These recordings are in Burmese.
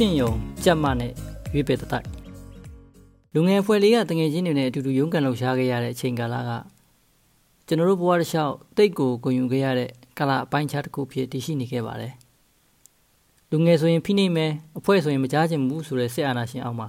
ရှင့်ယုံကြက်မနဲ့ရွေးပေတတိုက်လူငယ်ဖွဲ့လေးကတငယ်ချင်းတွေနဲ့အတူတူရုန်းကန်လှုပ်ရှားခဲ့ရတဲ့အချိန်ကာလကကျွန်တော်တို့ဘဝတစ်လျှောက်တိတ်ကိုဂုဏ်ယူခဲ့ရတဲ့ကာလအပိုင်းခြားတစ်ခုဖြစ်တည်ရှိနေခဲ့ပါတယ်လူငယ်ဆိုရင်ဖိနှိပ်မယ်အဖွဲ့ဆိုရင်မကြားချင်ဘူးဆိုတဲ့စစ်အာဏာရှင်အောက်မှာ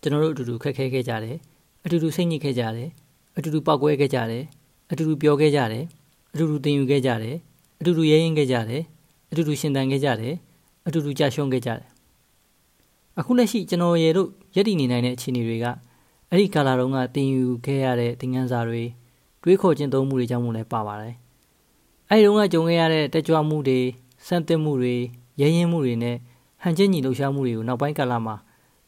ကျွန်တော်တို့အတူတူခက်ခဲခဲ့ကြတယ်အတူတူစိတ်ညစ်ခဲ့ကြတယ်အတူတူပောက်ကွဲခဲ့ကြတယ်အတူတူပြောခဲ့ကြတယ်အတူတူသင်ယူခဲ့ကြတယ်အတူတူရဲရင်ခဲ့ကြတယ်အတူတူရှင်သန်ခဲ့ကြတယ်အတူတူကြာရှုံးခဲ့ကြတယ် အခုလက်ရှိကျွန်တော်ရေတို့ရည်တည်နေနိုင်တဲ့အခြေအနေတွေကအဲ့ဒီကာလာတုန်းကတင်ယူခဲ့ရတဲ့သင်ခန်းစာတွေတွေးခေါ်ခြင်းသုံးမှုတွေကြောင့်မို့လဲပါပါတယ်အဲ့ဒီတုန်းကကြုံခဲ့ရတဲ့တက်ကြွမှုတွေစံတင်မှုတွေရဲရင်မှုတွေနဲ့ဟန်ချက်ညီလှုပ်ရှားမှုတွေကိုနောက်ပိုင်းကာလမှာ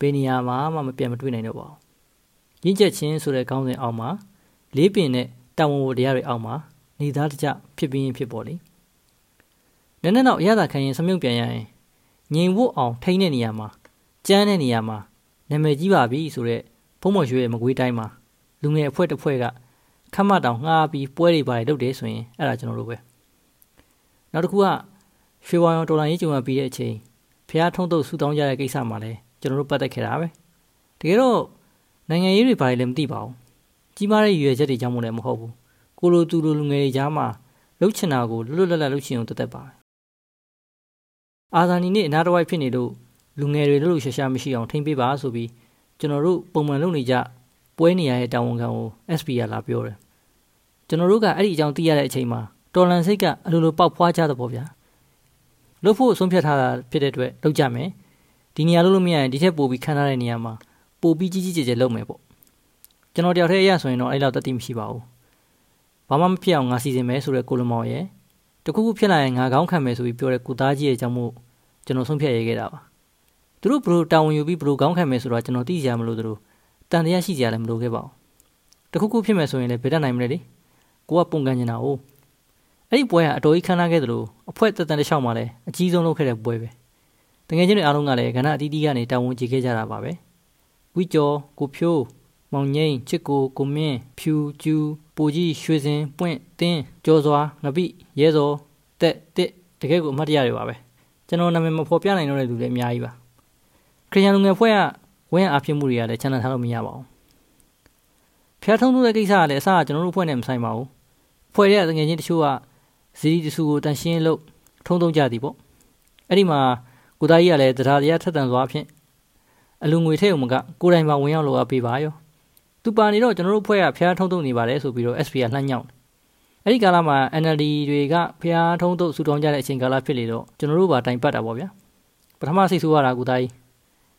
ဘယ်နေရာမှာမှမပြတ်မတွေ့နိုင်တော့ပါဘူးရင့်ချက်ချင်းဆိုတဲ့ခေါင်းစဉ်အောက်မှာလေးပင်နဲ့တာဝန်ဝတရားတွေအောက်မှာနေသားတကြဖြစ်ပြီးရင်ဖြစ်ပေါ်လေနည်းနည်းတော့ရတာခံရင်စမြုပ်ပြန်ရရင်ငြိမ်ဝတ်အောင်ထိန်းတဲ့နေရာမှာ ကျန်းတဲ့နေရာမှာနာမည်ကြီးပါပြီဆိုတော့ဖုံးမော်ရွှေရဲ့မကွေးတိုင်းမှာလူငယ်အဖွဲ့တစ်ဖွဲ့ကခမတ်တောင်ငှားပြီးပွဲတွေပါတယ်လုပ်တယ်ဆိုရင်အဲ့ဒါကျွန်တော်တို့ပဲနောက်တစ်ခုကရွှေဝါရောင်တော်လိုင်းရေးကြုံရပြီးတဲ့အချိန်ဖះထုံးတုပ်ဆူတောင်းကြတဲ့ကိစ္စမှာလည်းကျွန်တော်တို့ပတ်သက်ခဲ့တာပဲတကယ်တော့နိုင်ငံရေးတွေဘာတွေလည်းမသိပါဘူးကြီးမားတဲ့ရွယ်ချက်တွေကြောင့်မို့လည်းမဟုတ်ဘူးကိုလိုသူလိုလူငယ်တွေကြားမှာလှုပ်ချင်တာကိုလွတ်လွတ်လပ်လပ်လှုပ်ချင်အောင်တသက်ပါအာဇာနီနဲ့အနာတဝိုက်ဖြစ်နေလို့ လူငယ်တွေလှုပ်ရှားရှားမရှိအောင်ထိမ့်ပေးပါဆိုပြီးကျွန်တော်တို့ပုံမှန်လုပ်နေကြပွဲနေရတဲ့တာဝန်ခံကို SP ကလာပြောတယ်ကျွန်တော်တို့ကအဲ့ဒီအကြောင်းသိရတဲ့အချိန်မှာတော်လန်စိတ်ကအလိုလိုပေါက်ဖွားကြတော့ဗောဗျာလှုပ်ဖို့ဆုံးဖြတ်ထားတာဖြစ်တဲ့အတွက်လုပ်ကြမယ်ဒီနေရာလုပ်လို့မရရင်ဒီထက်ပိုပြီးခံထားတဲ့နေရာမှာပိုပြီးကြီးကြီးကျယ်ကျယ်လုပ်မယ်ပေါ့ကျွန်တော်တယောက်တည်းအရဆိုရင်တော့အဲ့လောက်တတိမရှိပါဘူးဘာမှမဖြစ်အောင်ငါစီစဉ်မယ်ဆိုတဲ့ကိုလမောင်ရဲ့တခုခုဖြစ်လာရင်ငါကောင်းခံမယ်ဆိုပြီးပြောတဲ့ကုသားကြီးရဲ့အကြောင်းမို့ကျွန်တော်ဆုံးဖြတ်ရခဲ့တာပါ သူတို့ဘလို့တာဝန်ယူပြီးဘလို့ကောင်းခံမယ်ဆိုတော့ကျွန်တော်သိကြမလို့သူတို့တန်တရားရှိကြလည်းမလို့ခဲ့ပါဘူးတခုခုဖြစ်မယ်ဆိုရင်လည်းဘယ်တတ်နိုင်မလဲလေကိုကပုံကန်နေတာ哦အဲ့ဒီပွဲကအတော်ကြီးခမ်းနားခဲ့သလိုအဖွဲတက်တန်တစ်လျှောက်မှာလည်းအကြီးဆုံးလုပ်ခဲ့တဲ့ပွဲပဲတကယ်ချင်းတွေအားလုံးကလည်းကဏ္ဍအတီးတီးကနေတာဝန်ကြည့်ခဲ့ကြတာပါပဲဝီကျော်ကိုဖြိုးမောင်ငိမ့်ချစ်ကိုကိုမင်းဖြူကျူပူကြီးရွှေစင်ပွင့်တင်းကျော်စွာငပိရဲစောတက်တစ်တကယ်ကိုအမှတ်တရတွေပါပဲကျွန်တော်နာမည်မဖော်ပြနိုင်တော့တဲ့လူတွေအများကြီးပါ ခရစ်ယာန်လူငယ်ဖွဲ့ကဝင်းအားဖြစ်မှုတွေကလည်းချန်နယ်ထားလို့မရပါဘူးဖျားထုံးထုံးတဲ့ကိစ္စကလည်းအစကကျွန်တော်တို့ဖွဲ့နေမဆိုင်ပါဘူးဖွဲ့တဲ့ငွေချင်းတချို့ကဇီဒီတဆူကိုတန်ရှင်းလို့ထုံးထုံးကြသည်ပေါ့အဲ့ဒီမှာကိုသားကြီးကလည်းတရားတရားထက်တန်စွာဖြင့်အလူငွေထဲ့ုံမကကိုယ်တိုင်မှာဝင်ရောက်လို့အပေးပါရောသူပါနေတော့ကျွန်တော်တို့ဖွဲ့ကဖျားထုံးထုံးနေပါတယ်ဆိုပြီးတော့ SP ကလှမ်းညောင်းအဲ့ဒီကာလမှာ NLD တွေကဖျားထုံးထုံးဆူတောင်းကြတဲ့အချိန်ကာလဖြစ်လေတော့ကျွန်တော်တို့ပါတိုင်ပတ်တာပေါ့ဗျာပထမစိတ်ဆိုးရတာကိုသားကြီး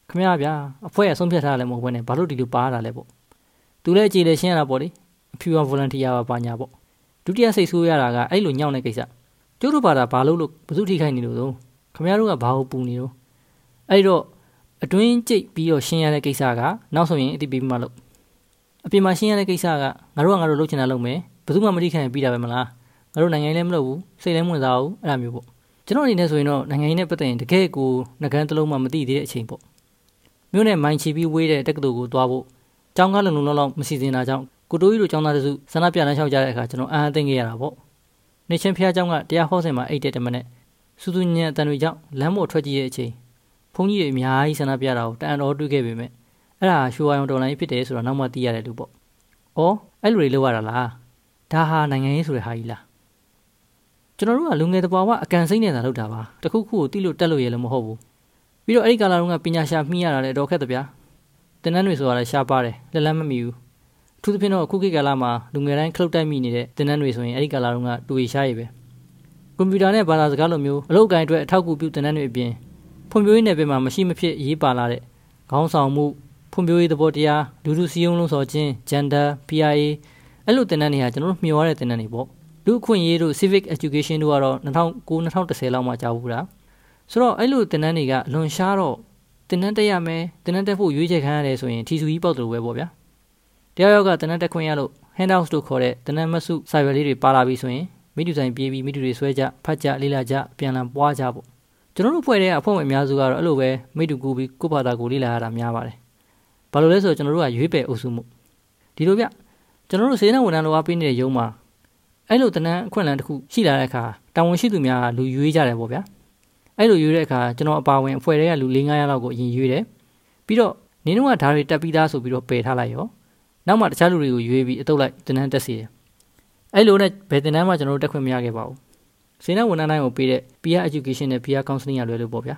ခမရဗျာအဖွဲ့ရဆုံးဖြတ်ထားတယ်မဟုတ်ဘဲနဲ့ဘာလို့ဒီလိုပါရတာလဲပေါ့သူလည်းအခြေလေရှင်းရတာပေါ့လေအဖြူအောင် volunteer ပါပါညာပေါ့ဒုတိယစိတ်ဆိုးရတာကအဲ့လိုညောင်းတဲ့ကိစ္စကျိုးတို့ပါတာဘာလို့လို့ဘု து ထိခိုက်နေလို့တော့ခမရတို့ကဘာလို့ပူနေတော့အဲ့တော့အတွင်းကျိတ်ပြီးတော့ရှင်းရတဲ့ကိစ္စကနောက်ဆိုရင်အတိပေးမှလို့အပြင်မှာရှင်းရတဲ့ကိစ္စကငါတို့ကငါတို့လုပ်ချင်တာလုပ်မယ်ဘယ်သူမှမထိခိုက်ပြီးတာပဲမလားငါတို့နိုင်ငံရေးလည်းမလုပ်ဘူးစိတ်လည်းမဝင်စားဘူးအဲ့လိုမျိုးပေါ့ကျွန်တော်အနေနဲ့ဆိုရင်တော့နိုင်ငံရေးနဲ့ပတ်သက်ရင်တကယ်ကိုငကန်းတစ်လုံးမှမသိသေးတဲ့အချိန်ပေါ့ မြို့နယ်မိုင်ချီပြီးဝေးတဲ့တက္ကသိုလ်ကိုသွားဖို့ကျောင်းကားလုံလုံလောက်လောက်မစီစဉ်တာကြောင့်ကိုတိုးကြီးတို့ကျောင်းသားတစုဆန္ဒပြလမ်းလျှောက်ကြတဲ့အခါကျွန်တော်အံ့အသင့်ခဲ့ရတာပေါ့နေချင်းဖျားကျောင်းကတရားဟောစင်မှာအိတ်တဲ့တမနဲ့စူးစူးညံ့အတန်တွေကြောင့်လမ်းပေါ်ထွက်ကြည့်တဲ့အချိန်ဘုန်းကြီးတွေအများကြီးဆန္ဒပြတာကိုတန်တော်တွေ့ခဲ့ပေမဲ့အဲ့ဒါရှူဝါယုံတော်လိုင်းဖြစ်တယ်ဆိုတော့နောက်မှသိရတယ်လို့ပေါ့။အော်အဲ့လိုတွေလုပ်ရတာလား။ဒါဟာနိုင်ငံရေးဆိုတဲ့ဟာကြီးလား။ကျွန်တော်တို့ကလူငယ်တပွားကအကန်စိမ့်နေတာလုပ်တာပါ။တခုခုကိုတိလို့တက်လို့ရလည်းမဟုတ်ဘူး။ ပြီးတော့အဲ့ဒီကာလာတုန်းကပညာရှာမှီးရတာလည်းတော့ခက်တယ်ဗျာ။တင်နန်းတွေဆိုတာလည်းရှားပါတယ်လက်လက်မမီဘူး။အထူးသဖြင့်တော့အခုခေတ်ကာလမှာလူငယ်တိုင်းခလုတ်တိုက်မိနေတဲ့တင်နန်းတွေဆိုရင်အဲ့ဒီကာလာတုန်းကတူရီရှားရည်ပဲ။ကွန်ပျူတာနဲ့ဘာသာစကားလိုမျိုးအလုပ်အကိုင်အတွက်အထောက်အကူပြုတင်နန်းတွေအပြင်ဖွံ့ဖြိုးရေးနယ်ပယ်မှာမရှိမဖြစ်ရေးပါလာတဲ့ခေါင်းဆောင်မှုဖွံ့ဖြိုးရေးသဘောတရားလူလူစည်းရုံးလုံးစော်ခြင်း gender PRA အဲ့လိုတင်တဲ့နေရာကျွန်တော်တို့မျှော်ရတဲ့တင်တဲ့နေပေါ့လူအခွင့်အရေးတို့ civic education တို့ကတော့2009 2010လောက်မှကြားဘူးလား ဆိုတော့အဲ့လိုတင်တဲ့နေကအလွန်ရှားတော့တင်တဲ့တက်ရမယ်တင်တဲ့တက်ဖို့ရွေးချယ်ခံရတယ်ဆိုရင်ထီဆူကြီးပေါက်တယ်လို့ပဲပေါ့ဗျာတရားရောက်ကတင်တဲ့တက်ခွင့်ရလို့ handouts တို့ခေါ်တဲ့တင်တဲ့မဆုစာရွက်လေးတွေပါလာပြီဆိုရင်မိတူဆိုင်ပြေးပြီးမိတူတွေဆွဲကြဖတ်ကြလေးလာကြပြန်လည်ပွားကြပေါ့ကျွန်တော်တို့ဖွဲ့တဲ့အဖွဲ့ဝင်အများစုကတော့အဲ့လိုပဲမိတူကူပြီးကိုယ့်ဘာသာကိုလေးလာရတာများပါတယ်ဘာလို့လဲဆိုတော့ကျွန်တော်တို့ကရွေးပယ်အုပ်စုမှုဒီလိုဗျကျွန်တော်တို့စေတနာဝန်ထမ်းလိုအားပေးနေတဲ့ရုံးမှာအဲ့လိုတနန်းအခွင့်အလမ်းတစ်ခုရှိလာတဲ့အခါတာဝန်ရှိသူများလူရွေးကြတယ်ပေါ့ဗျာ အဲ့လိုရွေးတဲ့အခါကျွန်တော်အပါဝင်အဖွဲ့တွေကလူ၄900လောက်ကိုအရင်ရွေးတယ်ပြီးတော့နင်းတို့ကဓာတ်တွေတက်ပြီးသားဆိုပြီးတော့ပယ်ထားလိုက်ရောနောက်မှတခြားလူတွေကိုရွေးပြီးအတုပ်လိုက်တင်တန်းတက်စီတယ်အဲ့လိုနဲ့ဘယ်တင်တန်းမှကျွန်တော်တို့တက်ခွင့်မရခဲ့ပါဘူးစေနာဝန်ထမ်းတိုင်းကိုပေးတဲ့ peer education နဲ့ peer counseling ရလွယ်လို့ပေါ့ဗျာ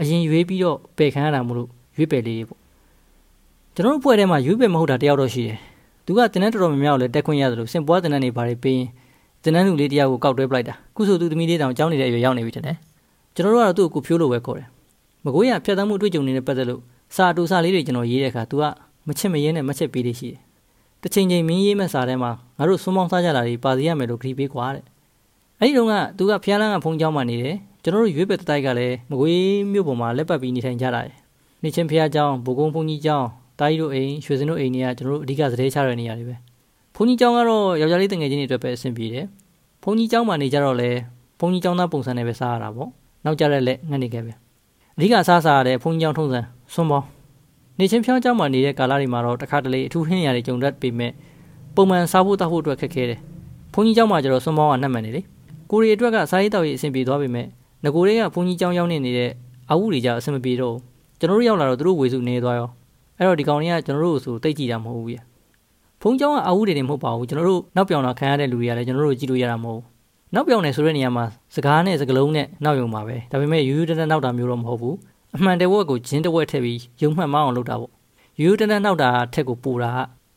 အရင်ရွေးပြီးတော့ပယ်ခံရတာမို့လို့ရွေးပယ်လေးပေါ့ကျွန်တော်တို့ဖွဲ့ထဲမှာရွေးပယ်မဟုတ်တာတယောက်တော့ရှိတယ်သူကတင်တန်းတော်တော်များများကိုလည်းတက်ခွင့်ရတယ်လို့စင်ပွားတင်တန်းတွေဘာတွေပေးရင်တင်တန်းလူလေးတယောက်ကိုကောက်တွဲပလိုက်တာခုဆိုသူသမီးလေးတောင်ကြောင်းနေတဲ့အရွယ်ရောက်နေပြီတဲ့ ကျွန်တော်တို့ကတော့သူ့ကိုကိုဖြိုးလို့ပဲခေါ်တယ်မကိုရဖြတ်သန်းမှုတွေ့ကြုံနေတဲ့ပတ်သက်လို့စာတူစာလေးတွေကျွန်တော်ရေးတဲ့အခါ तू ကမချစ်မရင်းနဲ့မချစ်ပေးလေးရှိတယ်။တစ်ချိန်ချိန်မင်းရေးမဲ့စာထဲမှာငါတို့စွန်းပေါင်းစားကြတာတွေပါစီရမယ်လို့ခရီးပေးကွာတဲ့။အဲဒီတော့က तू ကဖျားလန်းကဖုန်းချောင်းမှနေတယ်။ကျွန်တော်တို့ရွေးပက်တိုက်ကလည်းမကွေးမြို့ပေါ်မှာလက်ပတ်ပြီးနေထိုင်ကြတာတယ်။နေချင်းဖျားချောင်းဘုကုန်းဖုန်းကြီးချောင်းတာကြီးတို့အိမ်ရွှေစင်တို့အိမ်တွေကကျွန်တော်တို့အဓိကစတဲ့ချတဲ့နေရာတွေပဲ။ဖုန်းကြီးချောင်းကတော့ယောက်ျားလေးတငယ်ချင်းတွေအတွက်ပဲအဆင်ပြေတယ်။ဖုန်းကြီးချောင်းမှာနေကြတော့လေဖုန်းကြီးချောင်းသားပုံစံနဲ့ပဲစားရတာပေါ့။ နောက်ကျတဲ့လက်ငှက်နေခဲ့ပြန်အဓိကစားစားရတဲ့ဘုန်းကြီးကျောင်းထုံးစံစွန်ပေါင်းနေချင်းဖြောင်းကျောင်းမှာနေတဲ့ကာလတွေမှာတော့တခါတလေအထူးဟင်းရတွေကြုံတတ်ပေမဲ့ပုံမှန်စားဖို့တောက်ဖို့အတွက်ခက်ခဲတယ်ဘုန်းကြီးကျောင်းမှာကျတော့စွန်ပေါင်းကနှက်မှန်နေလေကိုရီအတွက်ကစားရေးတောက်ရေးအဆင်ပြေသွားပေမဲ့ငကိုတွေကဘုန်းကြီးကျောင်းရောက်နေနေတဲ့အဝုတွေကြအဆင်မပြေတော့ကျွန်တော်တို့ရောက်လာတော့သူတို့ဝေစုနေသွားရောအဲ့တော့ဒီကောင်တွေကကျွန်တော်တို့ဆိုတိတ်ကြည့်တာမဟုတ်ဘူးပြဘုန်းကျောင်းကအဝုတွေနေမဟုတ်ပါဘူးကျွန်တော်တို့နောက်ပြောင်လာခံရတဲ့လူတွေကလည်းကျွန်တော်တို့ကြည့်လို့ရတာမဟုတ်ဘူး နောက်ပြောင်နေဆိုတဲ့နေရာမှာစကားနဲ့စကလုံးနဲ့နောက်ယုံပါပဲ။ဒါပေမဲ့ယူယူတန်းတန်းနောက်တာမျိုးတော့မဟုတ်ဘူး။အမှန်တဝက်ကိုဂျင်းတဝက်ထည့်ပြီးယုံမှတ်မအောင်လုပ်တာပေါ့ရိုးတန်းတန်းနောက်တာထက်ကိုပိုတာ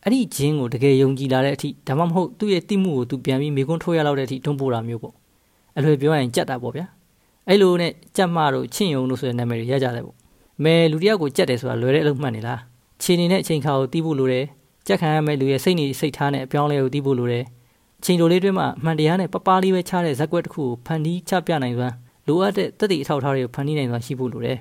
အဲ့ဒီဂျင်းကိုတကယ်ယုံကြည်လာတဲ့အထိဒါမှမဟုတ်သူ့ရဲ့တိမှုကိုသူပြန်ပြီးမိကွန်းထိုးရလောက်တဲ့အထိတွန်းပို့တာမျိုးပေါ့အလွယ်ပြောရရင်ကြက်တာပေါ့ဗျာအဲ့လိုနဲ့ကြက်မတို့ချင့်ယုံတို့ဆိုတဲ့နာမည်တွေရကြတယ်ပေါ့မဲလူတယောက်ကိုကြက်တယ်ဆိုတာလွယ်တဲ့အလုပ်မှတ်နေလားခြေနေနဲ့အချိန်ခါကိုတီးဖို့လိုတယ်ကြက်ခံရမယ့်လူရဲ့စိတ်နေစိတ်ထားနဲ့အပြောင်းလဲကိုတီးဖို့လိုတယ်အ ချိန်တိုလေးတွင်းမှာအမှန်တရားနဲ့ပပလေးပဲချတဲ့ဇက်ကွက်တစ်ခုကိုဖန်တီးချပြနိုင်စွမ်းလိုအပ်တဲ့တက်တည်အထောက်အထားတွေကိုဖန်တီးနိုင်စွမ်းရှိဖို့လိုတယ်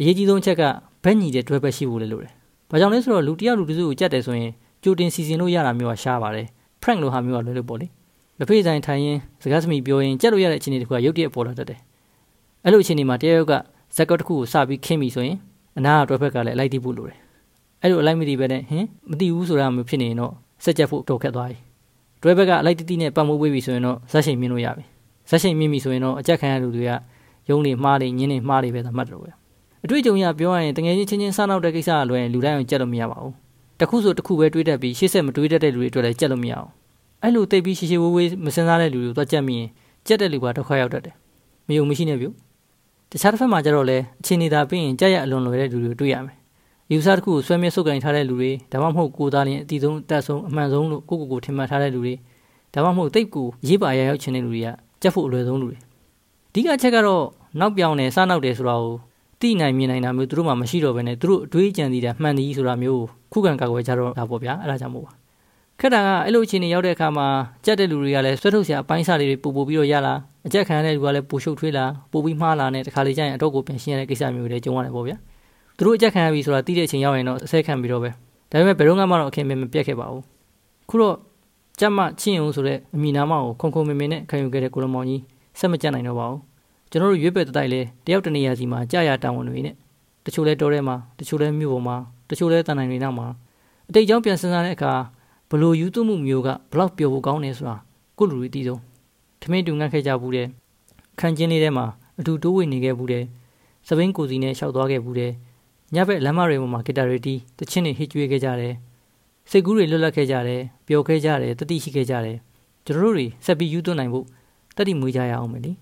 အရေးကြီးဆုံးအချက်ကဘက်ညီတဲ့တွဲဘက်ရှိဖို့လည်းလိုတယ်။ဘာကြောင့်လဲဆိုတော့လူတယောက်လူတစုကိုကြက်တယ်ဆိုရင်ကြိုတင်စီစဉ်လို့ရတာမျိုးကရှားပါတယ်။ prank လိုဟာမျိုးကလွယ်လို့ပေါ့လေ။လက်ဖေးဆိုင်ထိုင်ရင်စကားစမိပြောရင်ကြက်လို့ရတဲ့အခြေအနေတခုကရုပ်တရက်ပေါ်လာတတ်တယ်။အဲ့လိုအခြေအနေမှာတယောက်ကဇက်ကော့တစ်ခုကိုစပြီးခင်းပြီဆိုရင်အနာကတွဲဖက်ကလည်းအလိုက်တိဖို့လိုတယ်။အဲ့လိုအလိုက်မတိပဲနဲ့ဟင်မတိဘူးဆိုတာမျိုးဖြစ်နေရင်တော့စက်ကြက်ဖို့တော့ခက်သွားပြီ။ တွဲဘက်ကအလိုက်တိတိနဲ့ပတ်မိုးပေးပြီဆိုရင်တော့ဇက်ရှိန်မြင်လို့ရပြီ။ဇက်ရှိန်မြင်ပြီဆိုရင်တော့အကြက်ခံရလူတွေကယုံနေမှားနေညင်းနေမှားနေပဲသာမှတ်တော့ပဲ။အတွေ့အကြုံရပြောရရင်တငယ်ချင်းချင်းချင်းစားနောက်တဲ့ကိစ္စအလွယ်လူတိုင်းကိုကြက်လို့မရပါဘူးတခုဆိုတခုပဲတွေးတတ်ပြီးရှေ့ဆက်မတွေးတတ်တဲ့လူတွေအတွက်လည်းကြက်လို့မရအောင်အဲ့လိုတိတ်ပြီးရှေ့ရှေ့ဝေးဝေးမစင်စားတဲ့လူတွေတော့ကြက်မိရင်ကြက်တဲ့လူကဒုက္ခရောက်တတ်တယ်မယုံမရှိနဲ့ပြုတခြားတစ်ဖက်မှာကျတော့လေအချင်းနေတာပြီးရင်ကြက်ရအလွန်လွယ်တဲ့လူတွေတွေ့ရမယ် ယူဆတစ်ခုကိုဆွဲမြဲဆုပ်ကင်ထားတဲ့လူတွေဒါမှမဟုတ်ကိုသားလင်းအတီဆုံးအသက်ဆုံးအမှန်ဆုံးလို့ကိုကိုကိုထင်မှတ်ထားတဲ့လူတွေဒါမှမဟုတ်တိတ်ကိုရေးပါရရောက်ချင်တဲ့လူတွေကကြက်ဖို့အလွယ်ဆုံးလူတွေအဓိကအချက်ကတော့နောက်ပြောင်နေစားနောက်တယ်ဆိုတာကိုတိနိုင်မြင်နိုင်တာမျိုးသူတို့မှမရှိတော့ဘဲနဲ့သူတို့အတွေးကြံသေးတာမှန်သည်ဆိုတာမျိုးခုခံကာကွယ်ကြတော့တာပေါ့ဗျာအဲ့ဒါကြောင့်မို့ပါခက်တာကအဲ့လိုအခြေအနေရောက်တဲ့အခါမှာကြက်တဲ့လူတွေကလည်းဆွဲထုတ်စရာအပိုင်းစားလေးတွေပို့ပို့ပြီးတော့ရလာအကြက်ခံရတဲ့လူကလည်းပိုရှုပ်ထွေးလာပို့ပြီးမှားလာနဲ့တခါလေကျရင်အတော့ကိုပြန်ရှင်းရတဲ့ကိစ္စမျိုးတွေကြုံရတယ်ပေါ့ဗျာ သူတို့အကြက်ခံရပြီဆိုတာတိတဲ့အချိန်ရောက်ရင်တော့အဆဲခံပြီးတော့ပဲဒါပေမဲ့ဘယ်တော့မှတော့အခင်းမမပြတ်ခဲ့ပါဘူးခုတော့ကြက်မချင်းအောင်ဆိုတဲ့အမိနာမကိုခုံခုံမင်မင်နဲ့ခံယူခဲ့တဲ့ကိုလမောင်ကြီးဆက်မကြက်နိုင်တော့ပါဘူးကျွန်တော်တို့ရွေးပယ်တတိုက်လဲတယောက်တနေရာစီမှာကြာရတာဝန်တွေနဲ့တချို့လဲတောထဲမှာတချို့လဲမြို့ပေါ်မှာတချို့လဲတန်နိုင်တွေနောက်မှာအတိတ်ကြောင့်ပြန်စဉ်းစားတဲ့အခါဘလို့ယူသွမှုမျိုးကဘလောက်ပျော်ဖို့ကောင်းနေဆိုတာကိုလူတွေသိဆုံးထမင်းတူငတ်ခဲ့ကြဘူးတဲ့ခန်းချင်းလေးထဲမှာအတူတိုးဝေနေခဲ့ဘူးတဲ့စပင်းကိုစီနဲ့ရှောက်သွားခဲ့ဘူးတဲ့ ညဘက်လမ်းမတွေပေါ်မှာဂီတာတွေတီးတချင်းတွေဟစ်ကြွေးခဲ့ကြတယ်စိတ်ကူးတွေလွတ်လပ်ခဲ့ကြတယ်ပျော်ခဲ့ကြတယ်တတိရှိခဲ့ကြတယ်ကျွန်တော်တို့တွေဆက်ပြီးယူသွနိုင်ဖို့တတိမွေးကြရအောင်မယ်လေ